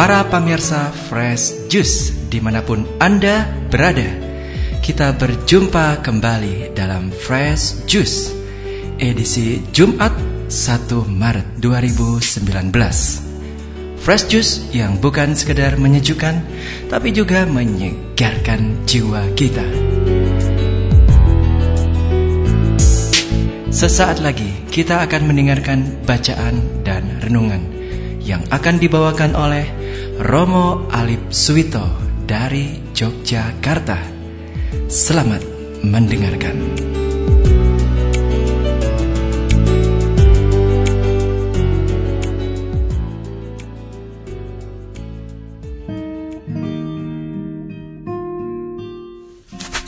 para pemirsa Fresh Juice di mana pun Anda berada. Kita berjumpa kembali dalam Fresh Juice edisi Jumat 1 Maret 2019. Fresh Juice yang bukan sekedar menyejukkan tapi juga menyegarkan jiwa kita. Sesaat lagi kita akan mendengarkan bacaan dan renungan yang akan dibawakan oleh Romo Alip Suwito dari Yogyakarta. Selamat mendengarkan.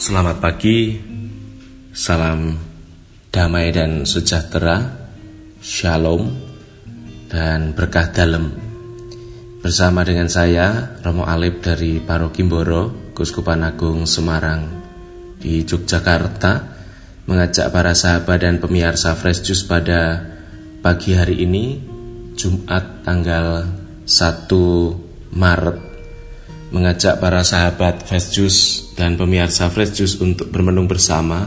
Selamat pagi, salam damai dan sejahtera, shalom, dan berkah dalam Bersama dengan saya, Romo Alip dari Paroki Mboro, Kuskupan Agung Semarang di Yogyakarta, mengajak para sahabat dan pemirsa Fresh Juice pada pagi hari ini, Jumat tanggal 1 Maret, mengajak para sahabat Fresh Juice dan pemirsa Fresh Juice untuk bermenung bersama,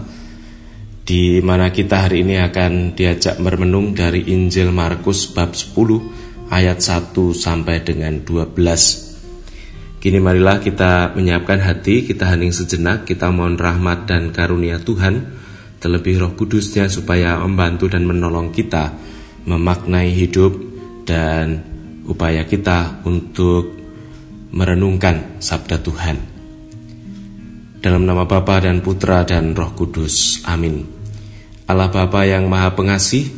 di mana kita hari ini akan diajak bermenung dari Injil Markus bab 10 ayat 1 sampai dengan 12. Kini marilah kita menyiapkan hati, kita hening sejenak, kita mohon rahmat dan karunia Tuhan, terlebih roh kudusnya supaya membantu dan menolong kita memaknai hidup dan upaya kita untuk merenungkan sabda Tuhan. Dalam nama Bapa dan Putra dan Roh Kudus. Amin. Allah Bapa yang Maha Pengasih,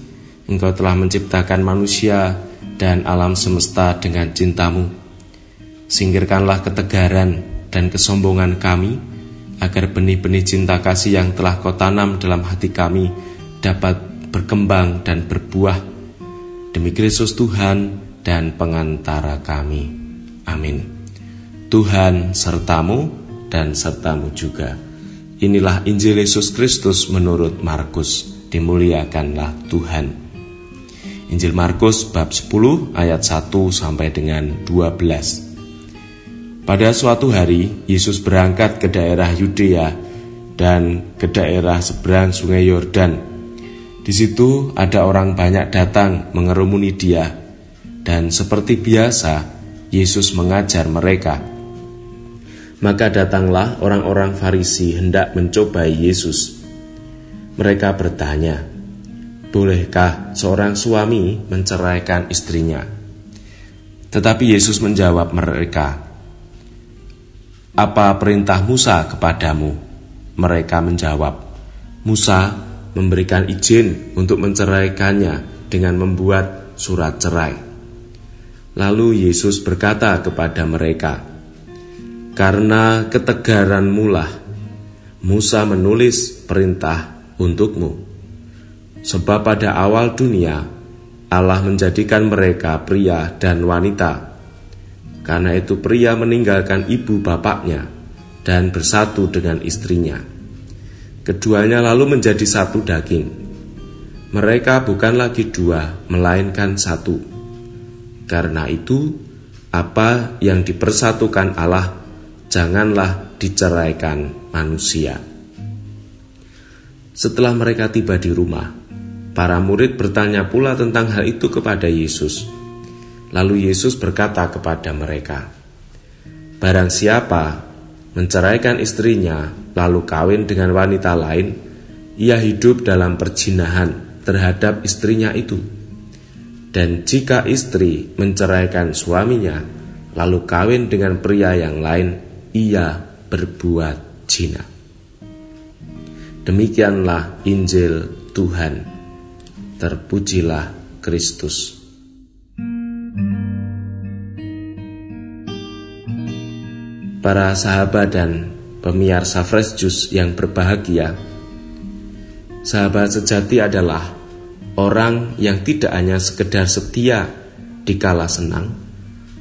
Engkau telah menciptakan manusia dan alam semesta dengan cintamu. Singkirkanlah ketegaran dan kesombongan kami, agar benih-benih cinta kasih yang telah kau tanam dalam hati kami dapat berkembang dan berbuah. Demi Kristus Tuhan dan pengantara kami. Amin. Tuhan sertamu dan sertamu juga. Inilah Injil Yesus Kristus menurut Markus. Dimuliakanlah Tuhan. Injil Markus bab 10 ayat 1 sampai dengan 12. Pada suatu hari Yesus berangkat ke daerah Yudea dan ke daerah seberang Sungai Yordan. Di situ ada orang banyak datang mengerumuni dia dan seperti biasa Yesus mengajar mereka. Maka datanglah orang-orang Farisi hendak mencobai Yesus. Mereka bertanya, Bolehkah seorang suami menceraikan istrinya? Tetapi Yesus menjawab mereka, "Apa perintah Musa kepadamu?" Mereka menjawab, "Musa memberikan izin untuk menceraikannya dengan membuat surat cerai." Lalu Yesus berkata kepada mereka, "Karena ketegaran mula, Musa menulis perintah untukmu." Sebab pada awal dunia Allah menjadikan mereka pria dan wanita. Karena itu pria meninggalkan ibu bapaknya dan bersatu dengan istrinya. Keduanya lalu menjadi satu daging. Mereka bukan lagi dua, melainkan satu. Karena itu, apa yang dipersatukan Allah janganlah diceraikan manusia. Setelah mereka tiba di rumah, Para murid bertanya pula tentang hal itu kepada Yesus. Lalu Yesus berkata kepada mereka, "Barang siapa menceraikan istrinya lalu kawin dengan wanita lain, ia hidup dalam perjinahan terhadap istrinya itu. Dan jika istri menceraikan suaminya lalu kawin dengan pria yang lain, ia berbuat jina." Demikianlah Injil Tuhan. Terpujilah Kristus. Para sahabat dan pemirsa Fresh Juice yang berbahagia, sahabat sejati adalah orang yang tidak hanya sekedar setia di kala senang,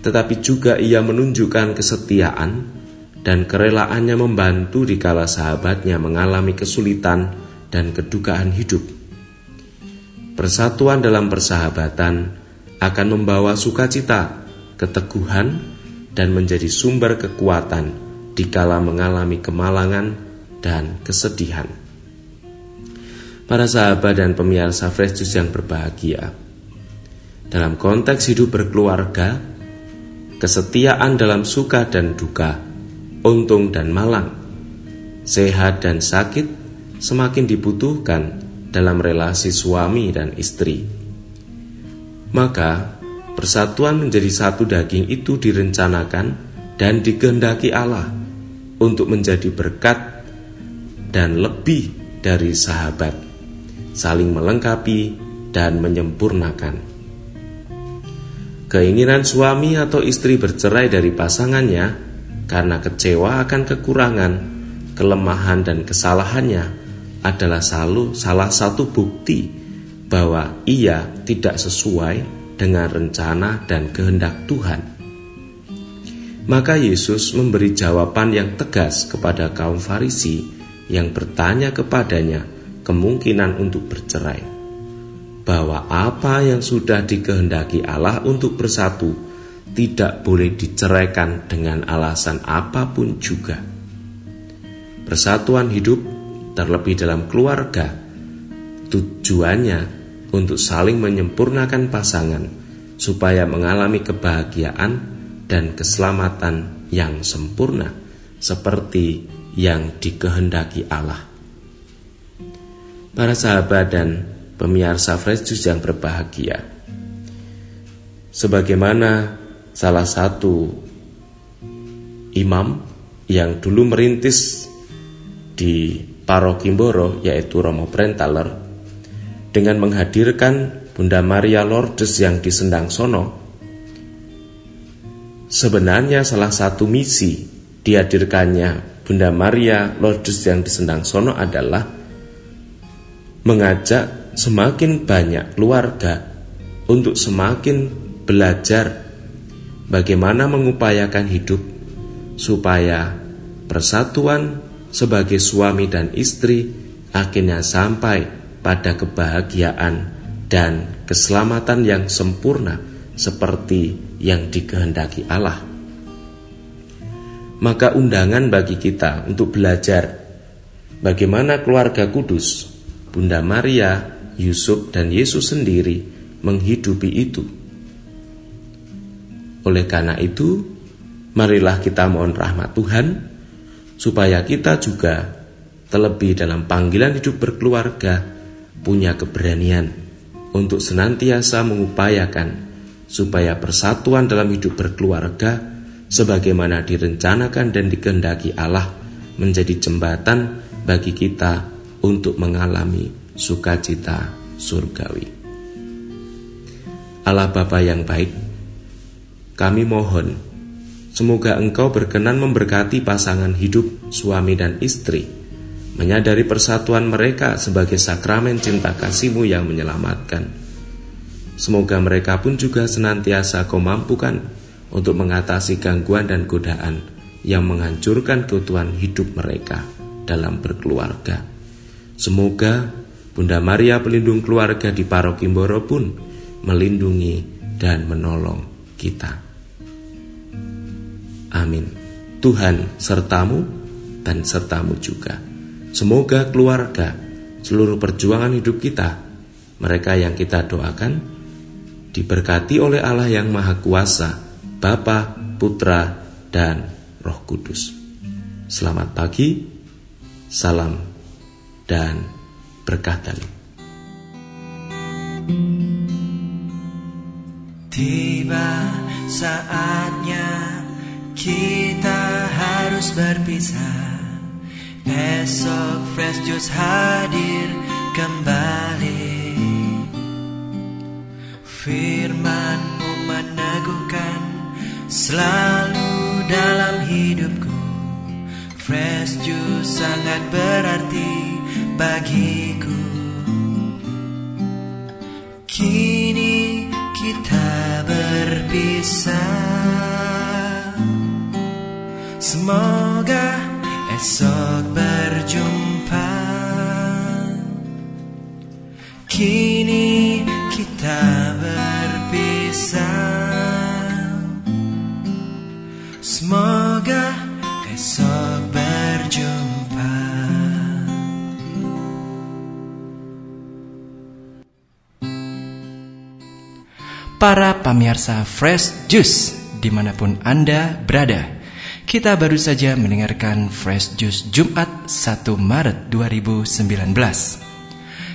tetapi juga ia menunjukkan kesetiaan dan kerelaannya membantu di kala sahabatnya mengalami kesulitan dan kedukaan hidup. Persatuan dalam persahabatan akan membawa sukacita, keteguhan, dan menjadi sumber kekuatan dikala mengalami kemalangan dan kesedihan. Para sahabat dan pemirsa Fresh Juice yang berbahagia, dalam konteks hidup berkeluarga, kesetiaan dalam suka dan duka, untung dan malang, sehat dan sakit semakin dibutuhkan dalam relasi suami dan istri. Maka, persatuan menjadi satu daging itu direncanakan dan dikehendaki Allah untuk menjadi berkat dan lebih dari sahabat, saling melengkapi dan menyempurnakan. Keinginan suami atau istri bercerai dari pasangannya karena kecewa akan kekurangan, kelemahan, dan kesalahannya adalah salah satu bukti bahwa ia tidak sesuai dengan rencana dan kehendak Tuhan. Maka Yesus memberi jawaban yang tegas kepada kaum Farisi yang bertanya kepadanya kemungkinan untuk bercerai bahwa apa yang sudah dikehendaki Allah untuk bersatu tidak boleh diceraikan dengan alasan apa pun juga. Persatuan hidup, terlebih dalam keluarga, tujuannya untuk saling menyempurnakan pasangan supaya mengalami kebahagiaan dan keselamatan yang sempurna seperti yang dikehendaki Allah. Para sahabat dan pemirsa Fresh Juice yang berbahagia. Sebagaimana salah satu imam yang dulu merintis di Paroki Mboro yaitu Romo Brentaler dengan menghadirkan Bunda Maria Lourdes yang di Sendang Sono. Sebenarnya salah satu misi dihadirkannya Bunda Maria Lourdes yang di Sendang Sono adalah mengajak semakin banyak keluarga untuk semakin belajar bagaimana mengupayakan hidup supaya persatuan sebagai suami dan istri akhirnya sampai pada kebahagiaan dan keselamatan yang sempurna seperti yang dikehendaki Allah. Maka undangan bagi kita untuk belajar bagaimana keluarga kudus, Bunda Maria, Yusuf dan Yesus sendiri menghidupi itu. Oleh karena itu, marilah kita mohon rahmat Tuhan supaya kita juga terlebih dalam panggilan hidup berkeluarga punya keberanian untuk senantiasa mengupayakan supaya persatuan dalam hidup berkeluarga sebagaimana direncanakan dan dikehendaki Allah menjadi jembatan bagi kita untuk mengalami sukacita surgawi. Allah Bapa yang baik, kami mohon semoga Engkau berkenan memberkati pasangan hidup suami dan istri, menyadari persatuan mereka sebagai sakramen cinta kasihmu yang menyelamatkan. Semoga mereka pun juga senantiasa kau mampukan untuk mengatasi gangguan dan godaan yang menghancurkan keutuhan hidup mereka dalam berkeluarga. Semoga Bunda Maria pelindung keluarga di Paroki Mboro pun melindungi dan menolong kita. Amin. Tuhan sertamu dan sertamu juga. Semoga keluarga, seluruh perjuangan hidup kita, mereka yang kita doakan, diberkati oleh Allah yang Maha Kuasa, Bapa, Putra, dan Roh Kudus. Selamat pagi, salam, dan berkah Tiba saatnya kita harus berpisah. Esok Fresh Juice hadir kembali. Firmanmu meneguhkan selalu dalam hidupku. Fresh Juice sangat berarti bagiku. Kini kita berpisah Semoga esok berjumpa. Kini kita berpisah. Semoga esok berjumpa. Para pemirsa Fresh Juice di mana pun Anda berada. Kita baru saja mendengarkan Fresh Juice Jumat 1 Maret 2019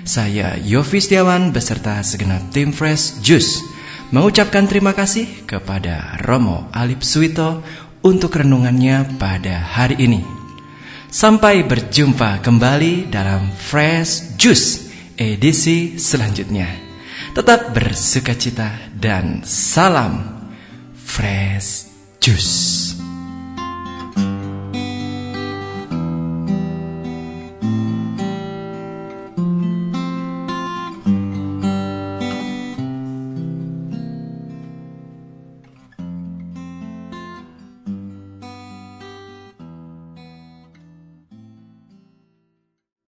Saya Yofi Setiawan beserta segenap tim Fresh Juice Mengucapkan terima kasih kepada Romo Alip Suito untuk renungannya pada hari ini Sampai berjumpa kembali dalam Fresh Juice edisi selanjutnya. Tetap bersuka cita dan salam Fresh Juice.